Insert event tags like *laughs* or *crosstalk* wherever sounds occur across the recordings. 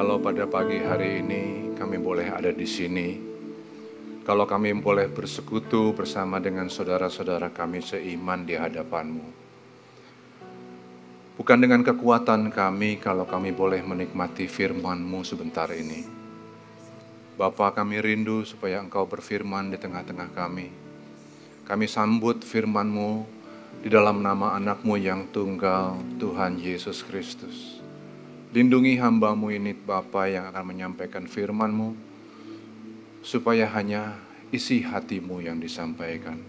kalau pada pagi hari ini kami boleh ada di sini, kalau kami boleh bersekutu bersama dengan saudara-saudara kami seiman di hadapanmu. Bukan dengan kekuatan kami kalau kami boleh menikmati firman-Mu sebentar ini. Bapa kami rindu supaya Engkau berfirman di tengah-tengah kami. Kami sambut firman-Mu di dalam nama anakmu yang tunggal, Tuhan Yesus Kristus. Lindungi hambamu ini Bapa yang akan menyampaikan firman-Mu, supaya hanya isi hatimu yang disampaikan.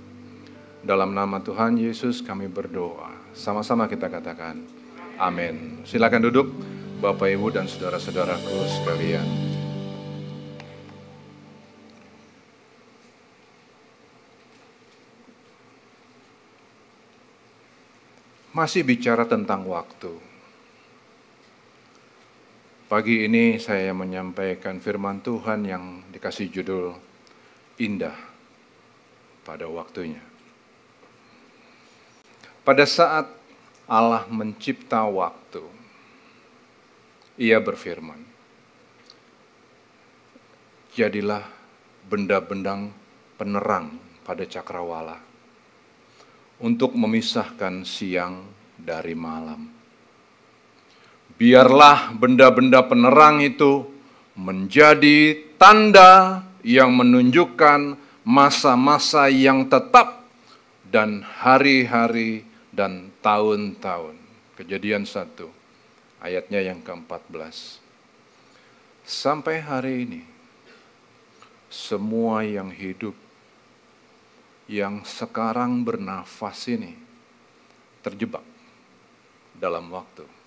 Dalam nama Tuhan Yesus kami berdoa. Sama-sama kita katakan, amin. Silakan duduk Bapak Ibu dan saudara-saudaraku sekalian. Masih bicara tentang waktu. Pagi ini saya menyampaikan firman Tuhan yang dikasih judul Indah pada waktunya. Pada saat Allah mencipta waktu, Ia berfirman, "Jadilah benda-benda penerang pada cakrawala untuk memisahkan siang dari malam." Biarlah benda-benda penerang itu menjadi tanda yang menunjukkan masa-masa yang tetap dan hari-hari dan tahun-tahun. Kejadian 1 ayatnya yang ke-14. Sampai hari ini semua yang hidup yang sekarang bernafas ini terjebak dalam waktu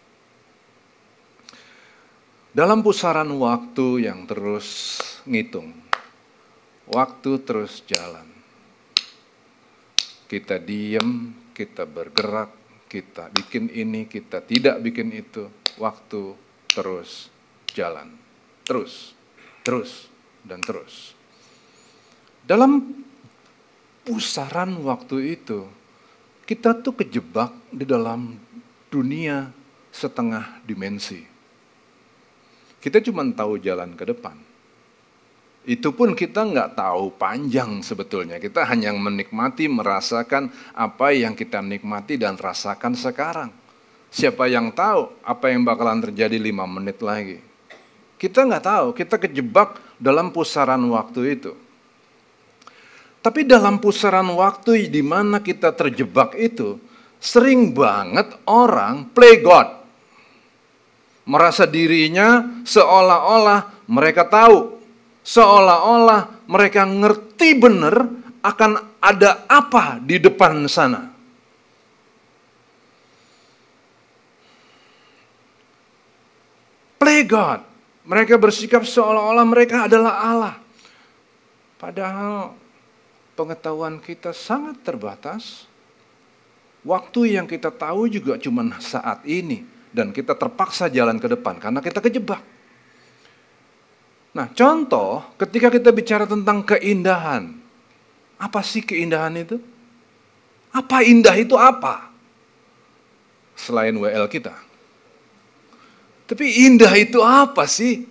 dalam pusaran waktu yang terus ngitung, waktu terus jalan. Kita diem, kita bergerak, kita bikin ini, kita tidak bikin itu. Waktu terus jalan. Terus, terus, dan terus. Dalam pusaran waktu itu, kita tuh kejebak di dalam dunia setengah dimensi kita cuma tahu jalan ke depan. Itu pun kita nggak tahu panjang sebetulnya. Kita hanya menikmati, merasakan apa yang kita nikmati dan rasakan sekarang. Siapa yang tahu apa yang bakalan terjadi lima menit lagi? Kita nggak tahu, kita kejebak dalam pusaran waktu itu. Tapi dalam pusaran waktu di mana kita terjebak itu, sering banget orang play God merasa dirinya seolah-olah mereka tahu, seolah-olah mereka ngerti benar akan ada apa di depan sana. Play God. Mereka bersikap seolah-olah mereka adalah Allah. Padahal pengetahuan kita sangat terbatas. Waktu yang kita tahu juga cuma saat ini dan kita terpaksa jalan ke depan karena kita kejebak. Nah, contoh ketika kita bicara tentang keindahan. Apa sih keindahan itu? Apa indah itu apa? Selain WL kita. Tapi indah itu apa sih?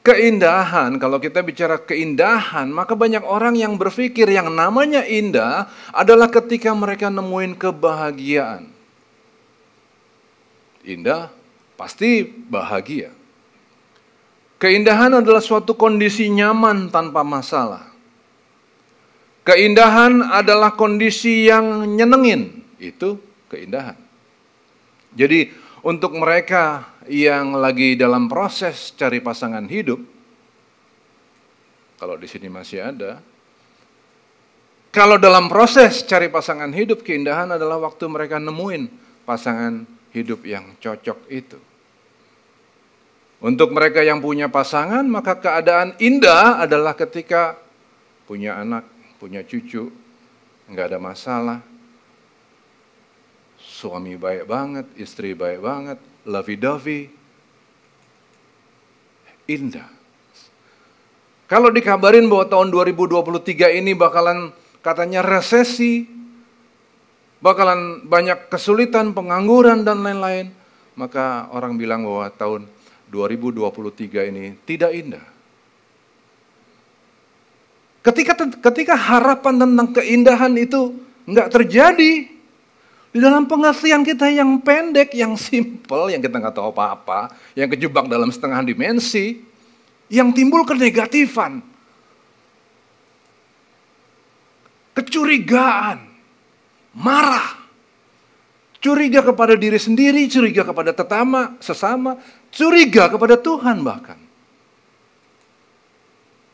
Keindahan, kalau kita bicara keindahan, maka banyak orang yang berpikir yang namanya indah adalah ketika mereka nemuin kebahagiaan indah, pasti bahagia. Keindahan adalah suatu kondisi nyaman tanpa masalah. Keindahan adalah kondisi yang nyenengin, itu keindahan. Jadi untuk mereka yang lagi dalam proses cari pasangan hidup, kalau di sini masih ada, kalau dalam proses cari pasangan hidup, keindahan adalah waktu mereka nemuin pasangan hidup yang cocok itu. Untuk mereka yang punya pasangan, maka keadaan indah adalah ketika punya anak, punya cucu, nggak ada masalah. Suami baik banget, istri baik banget, lovey-dovey. Indah. Kalau dikabarin bahwa tahun 2023 ini bakalan katanya resesi, bakalan banyak kesulitan, pengangguran dan lain-lain. Maka orang bilang bahwa tahun 2023 ini tidak indah. Ketika ketika harapan tentang keindahan itu nggak terjadi di dalam pengertian kita yang pendek, yang simple, yang kita nggak tahu apa-apa, yang kejebak dalam setengah dimensi, yang timbul kenegatifan, kecurigaan, marah, curiga kepada diri sendiri, curiga kepada tetama, sesama, curiga kepada Tuhan bahkan.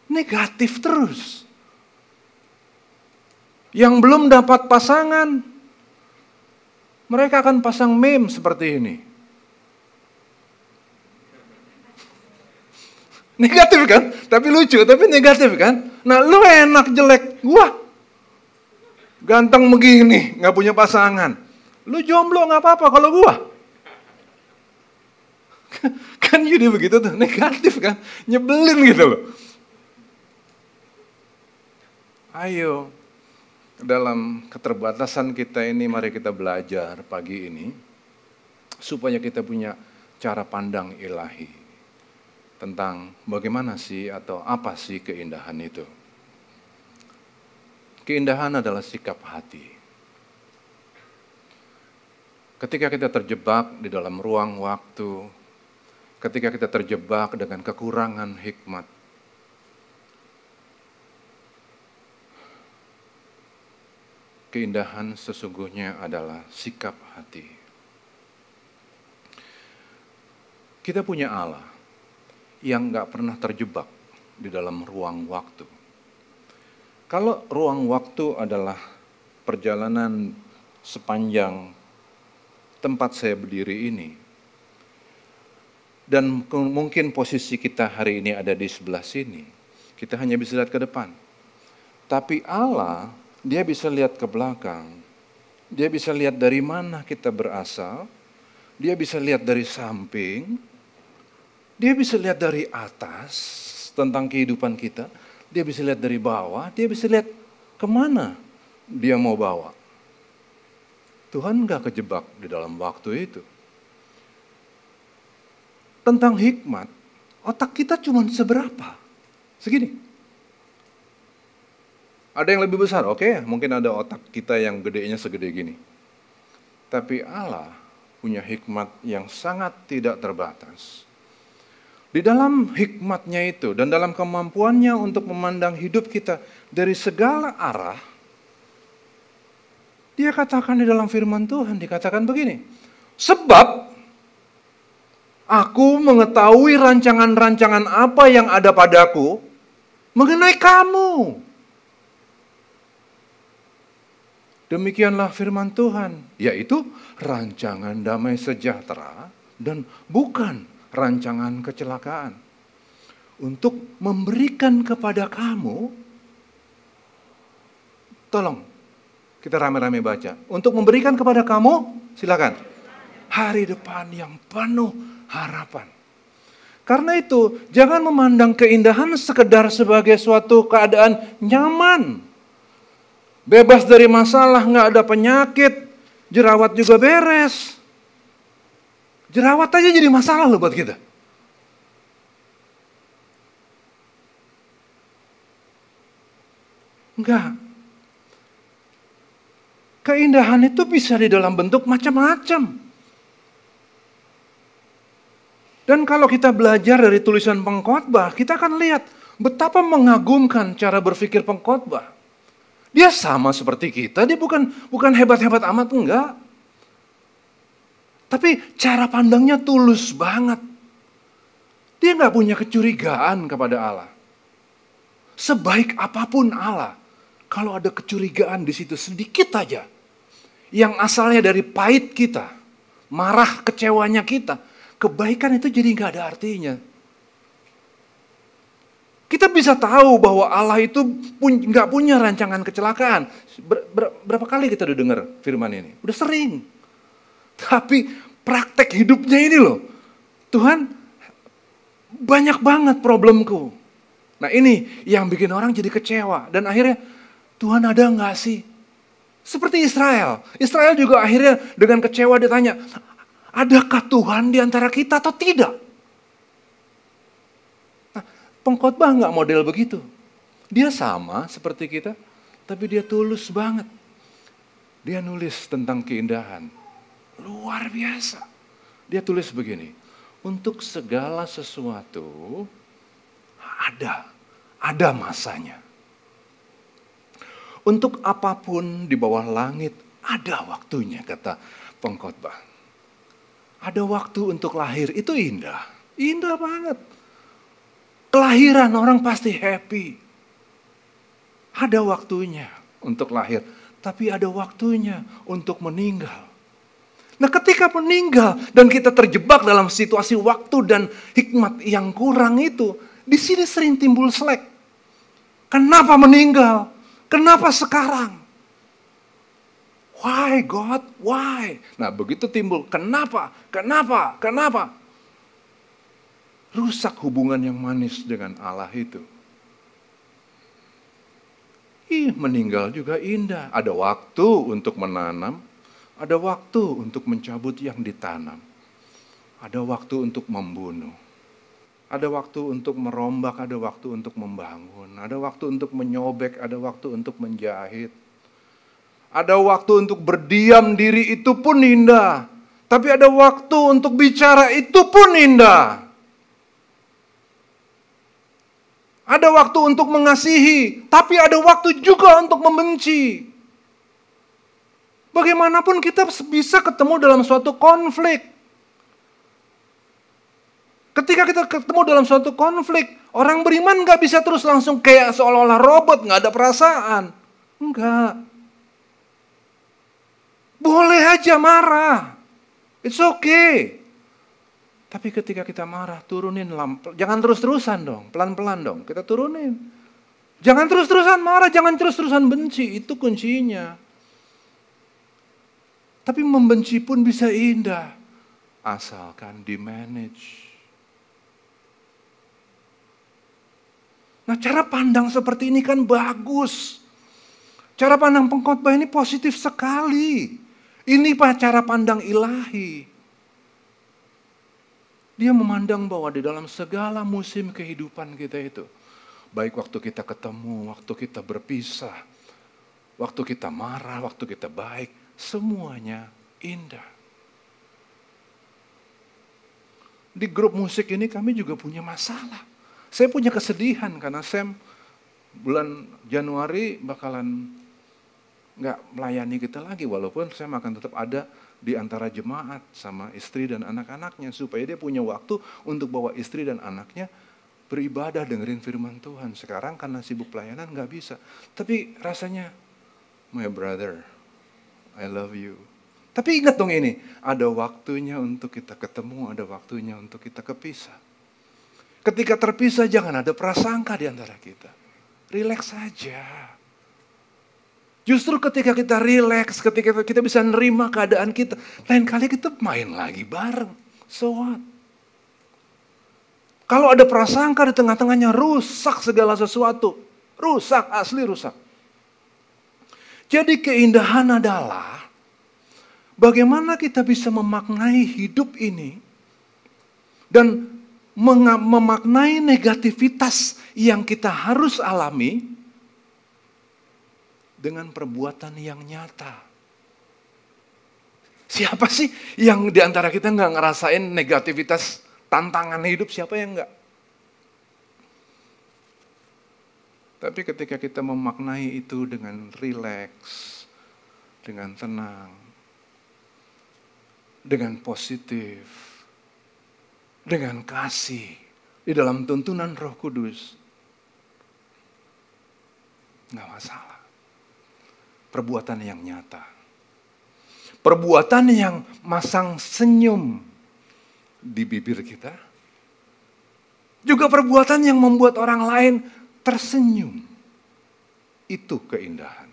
Negatif terus. Yang belum dapat pasangan, mereka akan pasang meme seperti ini. Negatif kan? Tapi lucu, tapi negatif kan? Nah lu enak jelek, gua ganteng begini, nggak punya pasangan. Lu jomblo nggak apa-apa kalau gua. *laughs* kan jadi begitu tuh, negatif kan? Nyebelin gitu loh. Ayo, dalam keterbatasan kita ini mari kita belajar pagi ini supaya kita punya cara pandang ilahi tentang bagaimana sih atau apa sih keindahan itu. Keindahan adalah sikap hati. Ketika kita terjebak di dalam ruang waktu, ketika kita terjebak dengan kekurangan hikmat, keindahan sesungguhnya adalah sikap hati. Kita punya Allah yang nggak pernah terjebak di dalam ruang waktu. Kalau ruang waktu adalah perjalanan sepanjang tempat saya berdiri ini, dan mungkin posisi kita hari ini ada di sebelah sini, kita hanya bisa lihat ke depan. Tapi Allah dia bisa lihat ke belakang. Dia bisa lihat dari mana kita berasal. Dia bisa lihat dari samping. Dia bisa lihat dari atas tentang kehidupan kita. Dia bisa lihat dari bawah. Dia bisa lihat ke mana dia mau bawa. Tuhan nggak kejebak di dalam waktu itu. Tentang hikmat, otak kita cuma seberapa? Segini. Ada yang lebih besar, oke, okay, mungkin ada otak kita yang gedenya segede gini. Tapi Allah punya hikmat yang sangat tidak terbatas. Di dalam hikmatnya itu dan dalam kemampuannya untuk memandang hidup kita dari segala arah, dia katakan di dalam firman Tuhan, dikatakan begini, sebab aku mengetahui rancangan-rancangan apa yang ada padaku mengenai kamu. Demikianlah firman Tuhan, yaitu rancangan damai sejahtera dan bukan rancangan kecelakaan. Untuk memberikan kepada kamu, tolong kita rame-rame baca. Untuk memberikan kepada kamu, silakan. Hari depan yang penuh harapan. Karena itu, jangan memandang keindahan sekedar sebagai suatu keadaan nyaman Bebas dari masalah, nggak ada penyakit, jerawat juga beres. Jerawat aja jadi masalah loh buat kita. Enggak. Keindahan itu bisa di dalam bentuk macam-macam. Dan kalau kita belajar dari tulisan pengkhotbah, kita akan lihat betapa mengagumkan cara berpikir pengkhotbah. Dia sama seperti kita, dia bukan bukan hebat-hebat amat enggak. Tapi cara pandangnya tulus banget. Dia nggak punya kecurigaan kepada Allah. Sebaik apa pun Allah, kalau ada kecurigaan di situ sedikit aja, yang asalnya dari pahit kita, marah kecewanya kita, kebaikan itu jadi nggak ada artinya. Kita bisa tahu bahwa Allah itu pun, nggak punya rancangan kecelakaan. Ber, ber, berapa kali kita udah dengar firman ini? Udah sering. Tapi praktek hidupnya ini loh. Tuhan banyak banget problemku. Nah ini yang bikin orang jadi kecewa. Dan akhirnya Tuhan ada nggak sih? Seperti Israel. Israel juga akhirnya dengan kecewa ditanya, adakah Tuhan di antara kita atau tidak? Pengkhotbah nggak model begitu. Dia sama seperti kita, tapi dia tulus banget. Dia nulis tentang keindahan. Luar biasa. Dia tulis begini, untuk segala sesuatu ada, ada masanya. Untuk apa pun di bawah langit ada waktunya, kata pengkhotbah. Ada waktu untuk lahir, itu indah. Indah banget. Kelahiran orang pasti happy. Ada waktunya untuk lahir, tapi ada waktunya untuk meninggal. Nah, ketika meninggal dan kita terjebak dalam situasi waktu dan hikmat yang kurang itu, di sini sering timbul selek. Kenapa meninggal? Kenapa sekarang? Why God? Why? Nah begitu timbul, kenapa? Kenapa? Kenapa? Rusak hubungan yang manis dengan Allah itu. Ih, meninggal juga indah. Ada waktu untuk menanam, ada waktu untuk mencabut yang ditanam. Ada waktu untuk membunuh. Ada waktu untuk merombak, ada waktu untuk membangun, ada waktu untuk menyobek, ada waktu untuk menjahit. Ada waktu untuk berdiam diri itu pun indah. Tapi ada waktu untuk bicara itu pun indah. Ada waktu untuk mengasihi, tapi ada waktu juga untuk membenci. Bagaimanapun kita bisa ketemu dalam suatu konflik. Ketika kita ketemu dalam suatu konflik, orang beriman nggak bisa terus langsung kayak seolah-olah robot, nggak ada perasaan. Enggak. Boleh aja marah. It's okay. Tapi ketika kita marah, turunin lampu. Jangan terus-terusan dong, pelan-pelan dong. Kita turunin. Jangan terus-terusan marah, jangan terus-terusan benci. Itu kuncinya. Tapi membenci pun bisa indah. Asalkan di manage. Nah cara pandang seperti ini kan bagus. Cara pandang pengkhotbah ini positif sekali. Ini cara pandang ilahi. Dia memandang bahwa di dalam segala musim kehidupan kita itu, baik waktu kita ketemu, waktu kita berpisah, waktu kita marah, waktu kita baik, semuanya indah. Di grup musik ini kami juga punya masalah. Saya punya kesedihan karena Sam bulan Januari bakalan nggak melayani kita lagi walaupun Sam akan tetap ada di antara jemaat sama istri dan anak-anaknya supaya dia punya waktu untuk bawa istri dan anaknya beribadah dengerin firman Tuhan. Sekarang karena sibuk pelayanan nggak bisa. Tapi rasanya, my brother, I love you. Tapi ingat dong ini, ada waktunya untuk kita ketemu, ada waktunya untuk kita kepisah. Ketika terpisah jangan ada prasangka di antara kita. Rileks saja. Justru ketika kita rileks, ketika kita bisa nerima keadaan kita, lain kali kita main lagi bareng. So what? Kalau ada prasangka di tengah-tengahnya, rusak segala sesuatu. Rusak, asli rusak. Jadi keindahan adalah bagaimana kita bisa memaknai hidup ini dan memaknai negativitas yang kita harus alami dengan perbuatan yang nyata. Siapa sih yang di antara kita nggak ngerasain negativitas tantangan hidup? Siapa yang nggak? Tapi ketika kita memaknai itu dengan rileks, dengan tenang, dengan positif, dengan kasih di dalam tuntunan Roh Kudus. Nggak masalah. Perbuatan yang nyata. Perbuatan yang masang senyum di bibir kita. Juga perbuatan yang membuat orang lain tersenyum. Itu keindahan.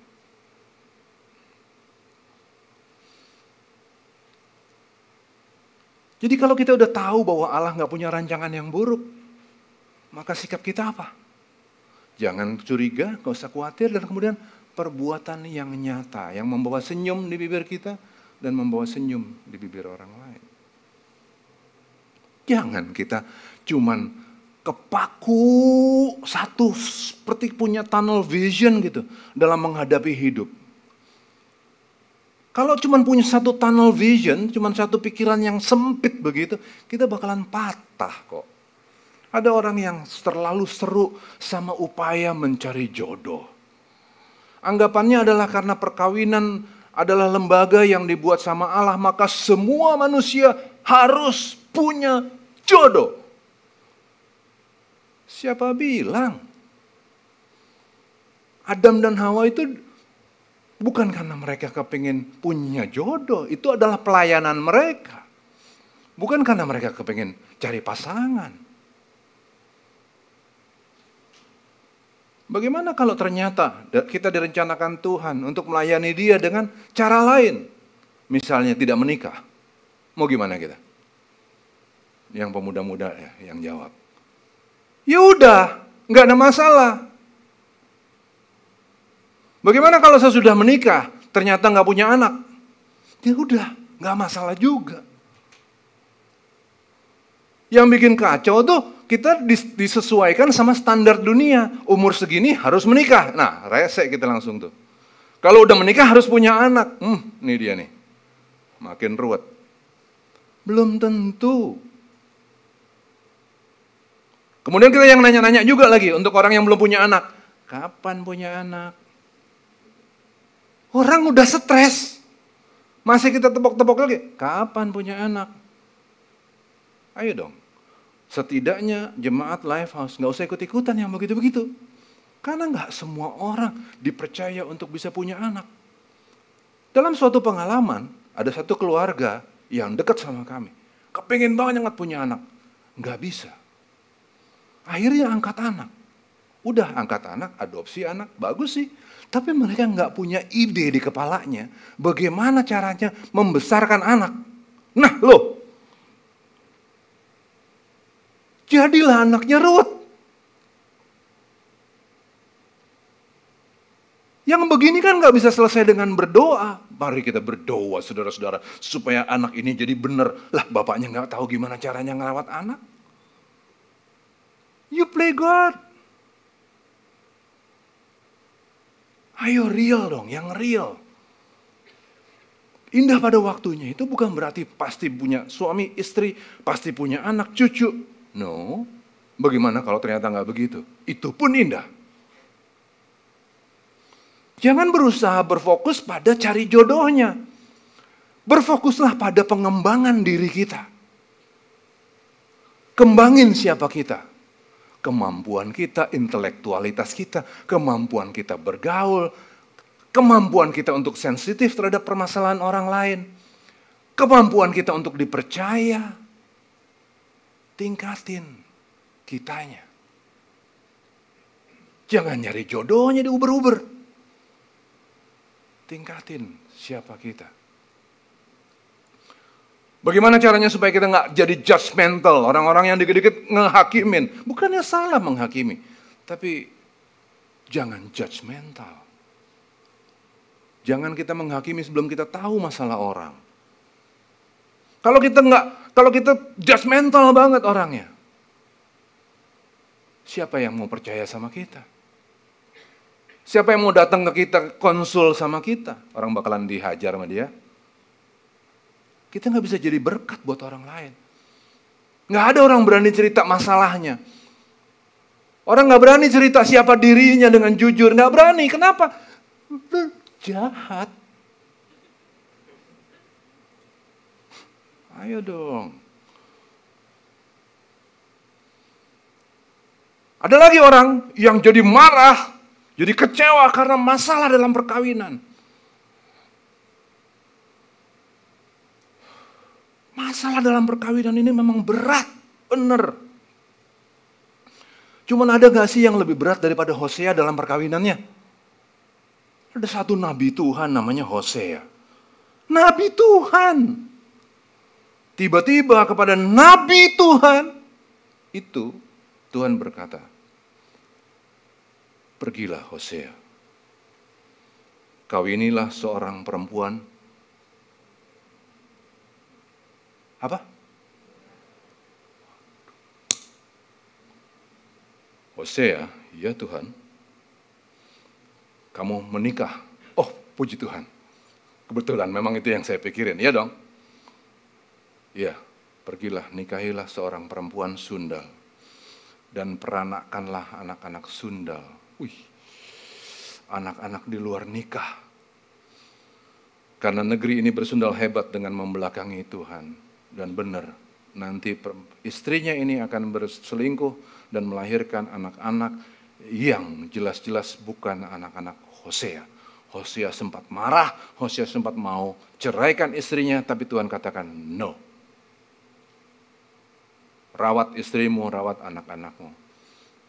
Jadi kalau kita udah tahu bahwa Allah nggak punya rancangan yang buruk, maka sikap kita apa? Jangan curiga, gak usah khawatir, dan kemudian perbuatan yang nyata, yang membawa senyum di bibir kita, dan membawa senyum di bibir orang lain. Jangan kita cuman kepaku satu seperti punya tunnel vision gitu dalam menghadapi hidup. Kalau cuma punya satu tunnel vision, cuma satu pikiran yang sempit begitu, kita bakalan patah kok. Ada orang yang terlalu seru sama upaya mencari jodoh. Anggapannya adalah karena perkawinan adalah lembaga yang dibuat sama Allah, maka semua manusia harus punya jodoh. Siapa bilang? Adam dan Hawa itu bukan karena mereka kepingin punya jodoh, itu adalah pelayanan mereka. Bukan karena mereka kepingin cari pasangan. Bagaimana kalau ternyata kita direncanakan Tuhan untuk melayani dia dengan cara lain? Misalnya tidak menikah. Mau gimana kita? Yang pemuda-muda ya, yang jawab. Ya udah, nggak ada masalah. Bagaimana kalau saya sudah menikah, ternyata nggak punya anak? Ya udah, nggak masalah juga. Yang bikin kacau tuh kita disesuaikan sama standar dunia. Umur segini harus menikah. Nah, rese kita langsung tuh. Kalau udah menikah harus punya anak. Hmm, ini dia nih. Makin ruwet. Belum tentu. Kemudian kita yang nanya-nanya juga lagi untuk orang yang belum punya anak. Kapan punya anak? Orang udah stres. Masih kita tepok-tepok lagi. Kapan punya anak? Ayo dong. Setidaknya jemaat Lifehouse nggak usah ikut-ikutan yang begitu-begitu. Karena nggak semua orang dipercaya untuk bisa punya anak. Dalam suatu pengalaman, ada satu keluarga yang dekat sama kami. Kepingin banget punya anak. Nggak bisa Akhirnya angkat anak. Udah angkat anak, adopsi anak, bagus sih. Tapi mereka nggak punya ide di kepalanya bagaimana caranya membesarkan anak. Nah loh, jadilah anaknya Ruth. Yang begini kan nggak bisa selesai dengan berdoa. Mari kita berdoa saudara-saudara supaya anak ini jadi benar. Lah bapaknya nggak tahu gimana caranya ngelawat anak. You play God. Ayo real dong, yang real. Indah pada waktunya itu bukan berarti pasti punya suami, istri, pasti punya anak, cucu. No, bagaimana kalau ternyata nggak begitu? Itu pun indah. Jangan berusaha berfokus pada cari jodohnya. Berfokuslah pada pengembangan diri kita. Kembangin siapa kita kemampuan kita, intelektualitas kita, kemampuan kita bergaul, kemampuan kita untuk sensitif terhadap permasalahan orang lain, kemampuan kita untuk dipercaya, tingkatin kitanya. Jangan nyari jodohnya di uber-uber. Tingkatin siapa kita. Bagaimana caranya supaya kita nggak jadi judgmental, orang-orang yang dikit-dikit ngehakimin. Bukannya salah menghakimi, tapi jangan judgmental. Jangan kita menghakimi sebelum kita tahu masalah orang. Kalau kita nggak, kalau kita judgmental banget orangnya, siapa yang mau percaya sama kita? Siapa yang mau datang ke kita konsul sama kita? Orang bakalan dihajar sama dia kita nggak bisa jadi berkat buat orang lain. Nggak ada orang berani cerita masalahnya. Orang nggak berani cerita siapa dirinya dengan jujur. Nggak berani. Kenapa? Jahat. Ayo dong. Ada lagi orang yang jadi marah, jadi kecewa karena masalah dalam perkawinan. Masalah dalam perkawinan ini memang berat, bener. Cuman ada gak sih yang lebih berat daripada Hosea dalam perkawinannya? Ada satu nabi Tuhan namanya Hosea. Nabi Tuhan. Tiba-tiba kepada nabi Tuhan itu Tuhan berkata, Pergilah Hosea, kawinilah seorang perempuan Apa? Hosea, ya Tuhan, kamu menikah. Oh, puji Tuhan. Kebetulan memang itu yang saya pikirin, ya dong. Ya, pergilah nikahilah seorang perempuan sundal dan peranakanlah anak-anak sundal. Wih, anak-anak di luar nikah. Karena negeri ini bersundal hebat dengan membelakangi Tuhan. Dan benar, nanti istrinya ini akan berselingkuh dan melahirkan anak-anak yang jelas-jelas bukan anak-anak Hosea. Hosea sempat marah, Hosea sempat mau ceraikan istrinya, tapi Tuhan katakan no. Rawat istrimu, rawat anak-anakmu.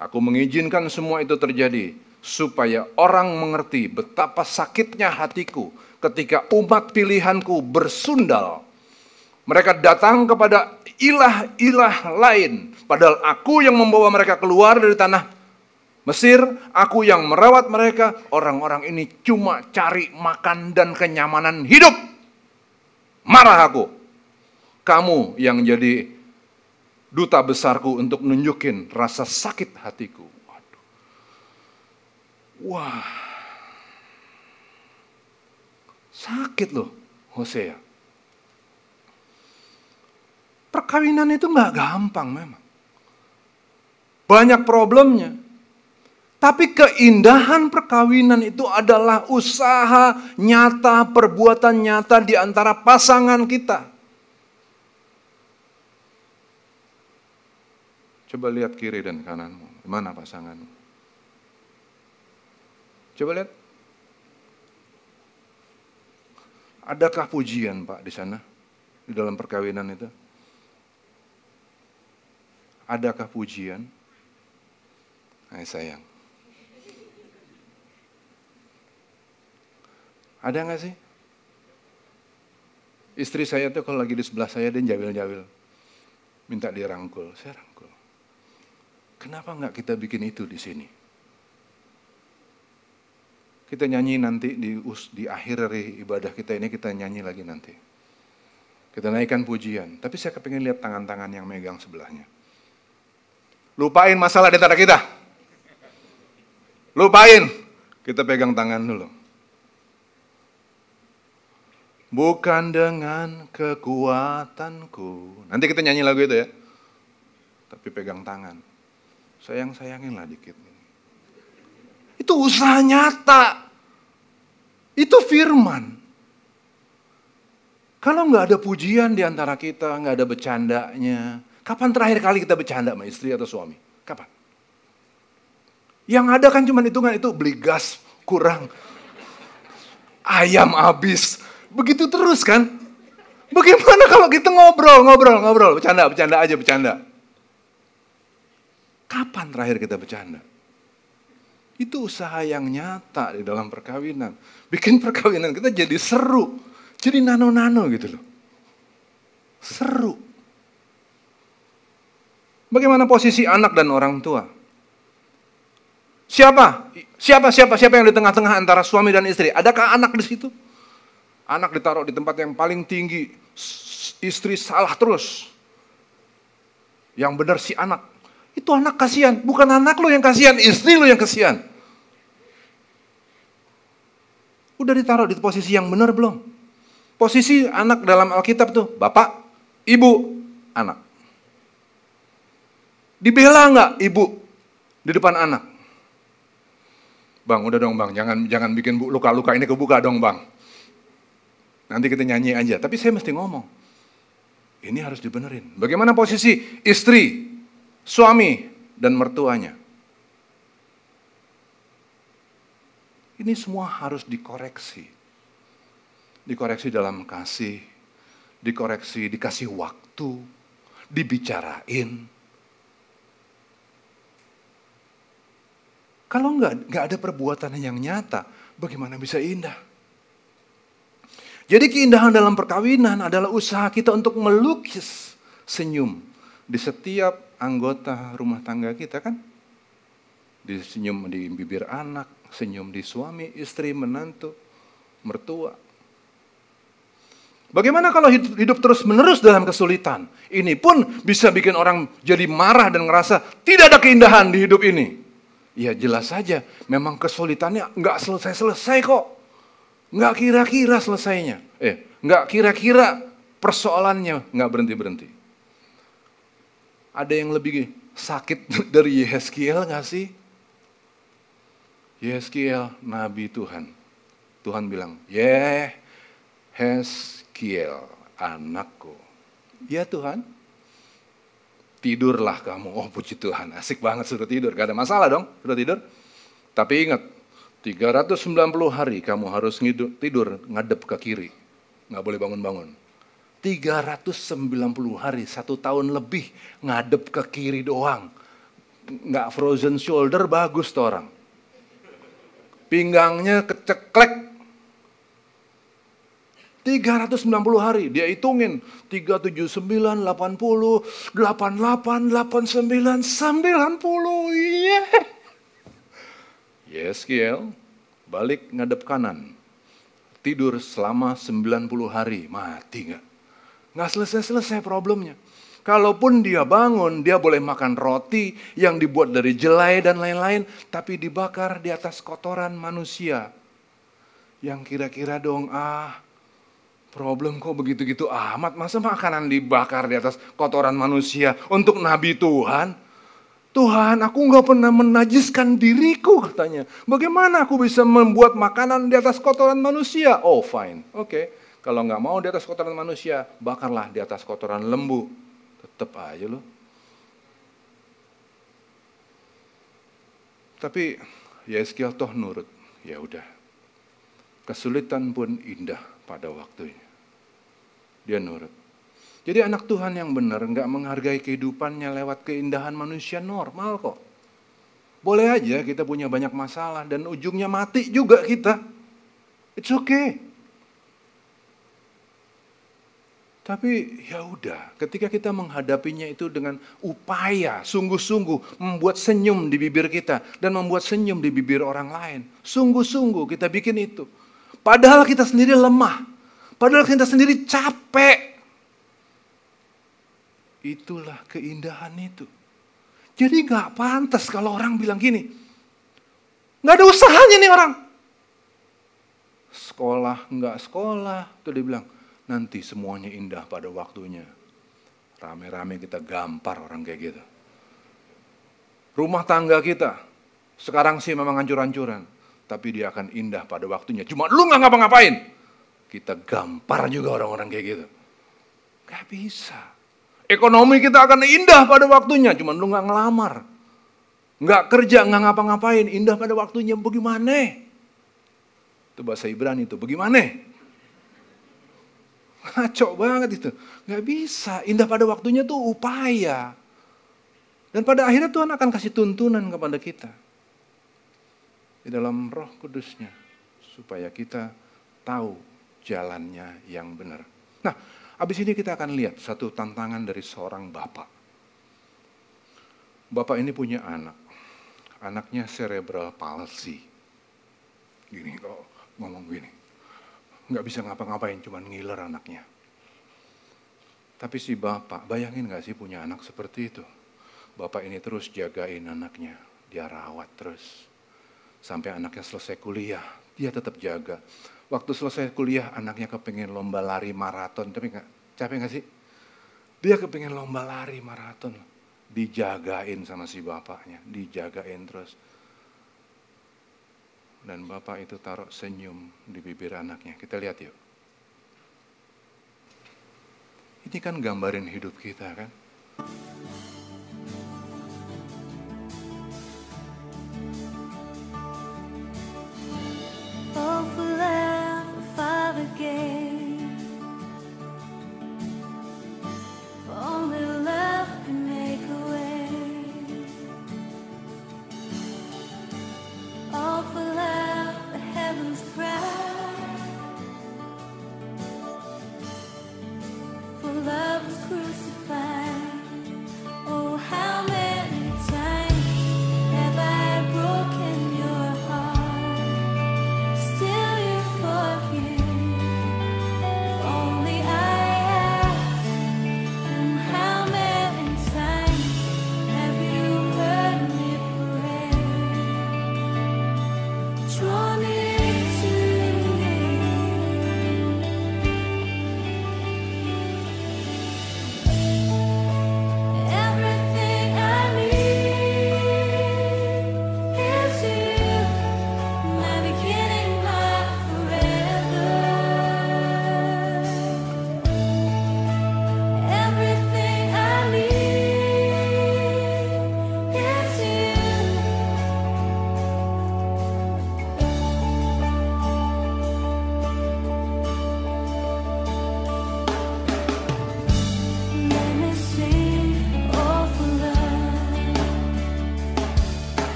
Aku mengizinkan semua itu terjadi supaya orang mengerti betapa sakitnya hatiku ketika umat pilihanku bersundal. Mereka datang kepada ilah-ilah lain, padahal aku yang membawa mereka keluar dari tanah Mesir, aku yang merawat mereka, orang-orang ini cuma cari makan dan kenyamanan hidup. Marah aku. Kamu yang jadi duta besarku untuk nunjukin rasa sakit hatiku. Waduh. Wah. Sakit loh Hosea. Perkawinan itu nggak gampang memang. Banyak problemnya. Tapi keindahan perkawinan itu adalah usaha nyata, perbuatan nyata di antara pasangan kita. Coba lihat kiri dan kananmu. Mana pasanganmu? Coba lihat. Adakah pujian Pak di sana? Di dalam perkawinan itu? Adakah pujian? Hai sayang. Ada nggak sih? Istri saya tuh kalau lagi di sebelah saya dia jawil-jawil. Minta dirangkul, saya rangkul. Kenapa nggak kita bikin itu di sini? Kita nyanyi nanti di, di akhir dari ibadah kita ini kita nyanyi lagi nanti. Kita naikkan pujian. Tapi saya kepengen lihat tangan-tangan yang megang sebelahnya. Lupain masalah di antara kita. Lupain. Kita pegang tangan dulu. Bukan dengan kekuatanku. Nanti kita nyanyi lagu itu ya. Tapi pegang tangan. Sayang-sayangin lah dikit. Itu usaha nyata. Itu firman. Kalau nggak ada pujian di antara kita, nggak ada bercandanya. Kapan terakhir kali kita bercanda sama istri atau suami? Kapan? Yang ada kan cuma hitungan itu beli gas kurang. Ayam habis, Begitu terus kan? Bagaimana kalau kita ngobrol, ngobrol, ngobrol, bercanda, bercanda aja, bercanda. Kapan terakhir kita bercanda? Itu usaha yang nyata di dalam perkawinan. Bikin perkawinan kita jadi seru. Jadi nano-nano gitu loh. Seru. Bagaimana posisi anak dan orang tua? Siapa? Siapa, siapa, siapa yang di tengah-tengah antara suami dan istri? Adakah anak di situ? Anak ditaruh di tempat yang paling tinggi, istri salah terus. Yang benar si anak. Itu anak kasihan, bukan anak lo yang kasihan, istri lo yang kasihan. Udah ditaruh di posisi yang benar belum? Posisi anak dalam Alkitab tuh, bapak, ibu, anak. Dibela nggak ibu di depan anak? Bang, udah dong bang, jangan jangan bikin luka-luka ini kebuka dong bang. Nanti kita nyanyi aja, tapi saya mesti ngomong. Ini harus dibenerin. Bagaimana posisi istri, suami, dan mertuanya? Ini semua harus dikoreksi. Dikoreksi dalam kasih, dikoreksi, dikasih waktu, dibicarain. Kalau nggak nggak ada perbuatan yang nyata, bagaimana bisa indah? Jadi keindahan dalam perkawinan adalah usaha kita untuk melukis senyum di setiap anggota rumah tangga kita kan. Di senyum di bibir anak, senyum di suami, istri, menantu, mertua. Bagaimana kalau hidup, hidup terus menerus dalam kesulitan? Ini pun bisa bikin orang jadi marah dan ngerasa tidak ada keindahan di hidup ini. Ya jelas saja, memang kesulitannya nggak selesai-selesai kok. Nggak kira-kira selesainya. Eh, nggak kira-kira persoalannya nggak berhenti-berhenti. Ada yang lebih sakit *laughs* dari Yeskiel nggak sih? Yeskiel, Nabi Tuhan. Tuhan bilang, Yeskiel Kiel, anakku. Ya Tuhan, tidurlah kamu. Oh puji Tuhan, asik banget sudah tidur. Gak ada masalah dong, sudah tidur. Tapi ingat, 390 hari kamu harus tidur ngadep ke kiri. Nggak boleh bangun-bangun. 390 hari, satu tahun lebih ngadep ke kiri doang. Nggak frozen shoulder, bagus tuh orang. Pinggangnya keceklek, 390 hari, dia hitungin. 379, 80, 88, 89, 90. Yeah. Yes, Kiel. Balik ngadep kanan. Tidur selama 90 hari. Mati nggak? Nggak selesai-selesai problemnya. Kalaupun dia bangun, dia boleh makan roti yang dibuat dari jelai dan lain-lain, tapi dibakar di atas kotoran manusia. Yang kira-kira dong, ah Problem kok begitu-gitu amat, masa makanan dibakar di atas kotoran manusia untuk nabi Tuhan? Tuhan, aku nggak pernah menajiskan diriku katanya. Bagaimana aku bisa membuat makanan di atas kotoran manusia? Oh fine, oke. Okay. Kalau nggak mau di atas kotoran manusia, bakarlah di atas kotoran lembu. Tetap aja loh. Tapi Yeskiel toh nurut. Ya udah. Kesulitan pun indah pada waktunya. Dia nurut. Jadi anak Tuhan yang benar nggak menghargai kehidupannya lewat keindahan manusia normal kok. Boleh aja kita punya banyak masalah dan ujungnya mati juga kita. It's okay. Tapi ya udah, ketika kita menghadapinya itu dengan upaya sungguh-sungguh membuat senyum di bibir kita dan membuat senyum di bibir orang lain. Sungguh-sungguh kita bikin itu. Padahal kita sendiri lemah. Padahal kita sendiri capek. Itulah keindahan itu. Jadi gak pantas kalau orang bilang gini. Gak ada usahanya nih orang. Sekolah nggak sekolah. Tuh dia bilang, nanti semuanya indah pada waktunya. Rame-rame kita gampar orang kayak gitu. Rumah tangga kita, sekarang sih memang hancur-hancuran tapi dia akan indah pada waktunya. Cuma lu nggak ngapa-ngapain. Kita gampar juga orang-orang kayak gitu. Gak bisa. Ekonomi kita akan indah pada waktunya, cuma lu nggak ngelamar. Nggak kerja, nggak ngapa-ngapain, indah pada waktunya. Bagaimana? Itu bahasa Ibrani itu, bagaimana? Ngaco banget itu. Nggak bisa, indah pada waktunya tuh upaya. Dan pada akhirnya Tuhan akan kasih tuntunan kepada kita di dalam roh kudusnya supaya kita tahu jalannya yang benar. Nah, habis ini kita akan lihat satu tantangan dari seorang bapak. Bapak ini punya anak. Anaknya cerebral palsy. Gini kok ngomong gini. Nggak bisa ngapa-ngapain, cuma ngiler anaknya. Tapi si bapak, bayangin gak sih punya anak seperti itu? Bapak ini terus jagain anaknya, dia rawat terus Sampai anaknya selesai kuliah, dia tetap jaga. Waktu selesai kuliah, anaknya kepengen lomba lari maraton. Tapi nggak capek nggak sih? Dia kepengen lomba lari maraton. Dijagain sama si bapaknya, dijagain terus. Dan bapak itu taruh senyum di bibir anaknya. Kita lihat yuk. Ini kan gambarin hidup kita kan.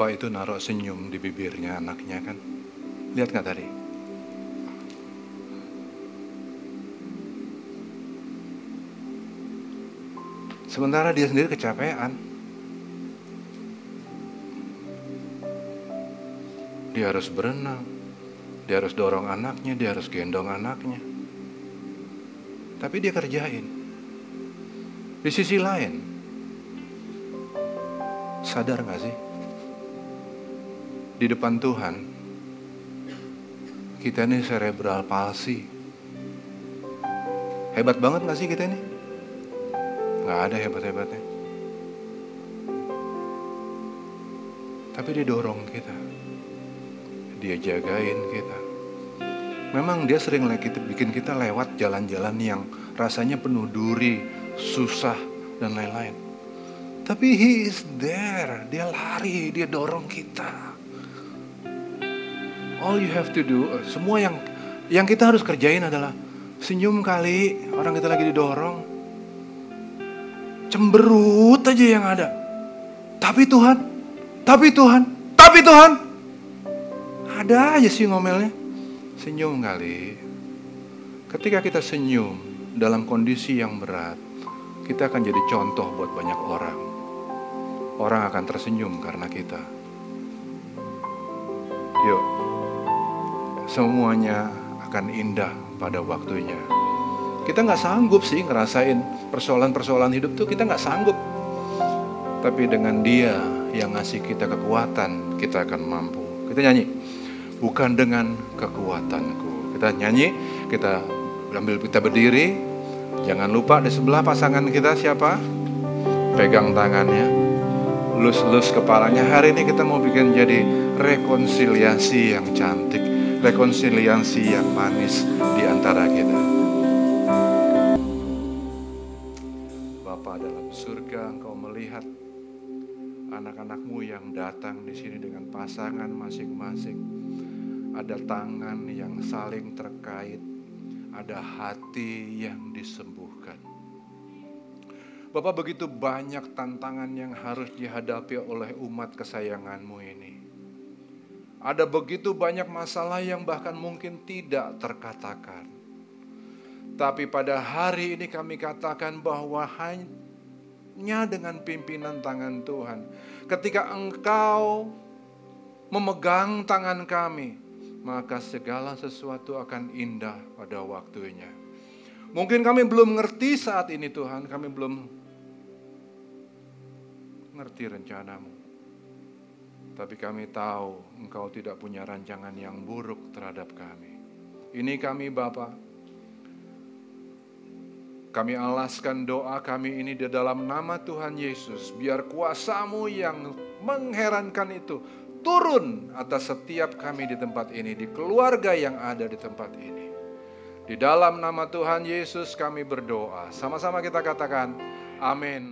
Bapak itu naruh senyum di bibirnya anaknya kan. Lihat nggak tadi? Sementara dia sendiri kecapean. Dia harus berenang. Dia harus dorong anaknya, dia harus gendong anaknya. Tapi dia kerjain. Di sisi lain, sadar gak sih? Di depan Tuhan, kita ini cerebral palsy. Hebat banget gak sih kita ini? Gak ada hebat-hebatnya. Tapi dia dorong kita. Dia jagain kita. Memang dia sering bikin kita lewat jalan-jalan yang rasanya penuh duri, susah, dan lain-lain. Tapi he is there. Dia lari, dia dorong kita. All you have to do, semua yang yang kita harus kerjain adalah senyum kali orang kita lagi didorong. Cemberut aja yang ada. Tapi Tuhan, tapi Tuhan, tapi Tuhan. Ada aja sih ngomelnya. Senyum kali. Ketika kita senyum dalam kondisi yang berat, kita akan jadi contoh buat banyak orang. Orang akan tersenyum karena kita. Semuanya akan indah pada waktunya. Kita nggak sanggup sih ngerasain persoalan-persoalan hidup tuh kita nggak sanggup. Tapi dengan dia yang ngasih kita kekuatan, kita akan mampu. Kita nyanyi bukan dengan kekuatanku. Kita nyanyi, kita ambil kita berdiri. Jangan lupa di sebelah pasangan kita siapa? Pegang tangannya, lus-lus kepalanya. Hari ini kita mau bikin jadi rekonsiliasi yang cantik, rekonsiliasi yang manis di antara kita. Bapa dalam surga, Engkau melihat anak-anakmu yang datang di sini dengan pasangan masing-masing. Ada tangan yang saling terkait, ada hati yang disembuhkan. Bapak begitu banyak tantangan yang harus dihadapi oleh umat kesayanganmu ini. Ada begitu banyak masalah yang bahkan mungkin tidak terkatakan. Tapi pada hari ini kami katakan bahwa hanya dengan pimpinan tangan Tuhan. Ketika engkau memegang tangan kami, maka segala sesuatu akan indah pada waktunya. Mungkin kami belum ngerti saat ini Tuhan, kami belum ngerti rencanamu. Tapi kami tahu engkau tidak punya rancangan yang buruk terhadap kami. Ini kami Bapak, kami alaskan doa kami ini di dalam nama Tuhan Yesus. Biar kuasamu yang mengherankan itu turun atas setiap kami di tempat ini, di keluarga yang ada di tempat ini. Di dalam nama Tuhan Yesus kami berdoa. Sama-sama kita katakan, amin.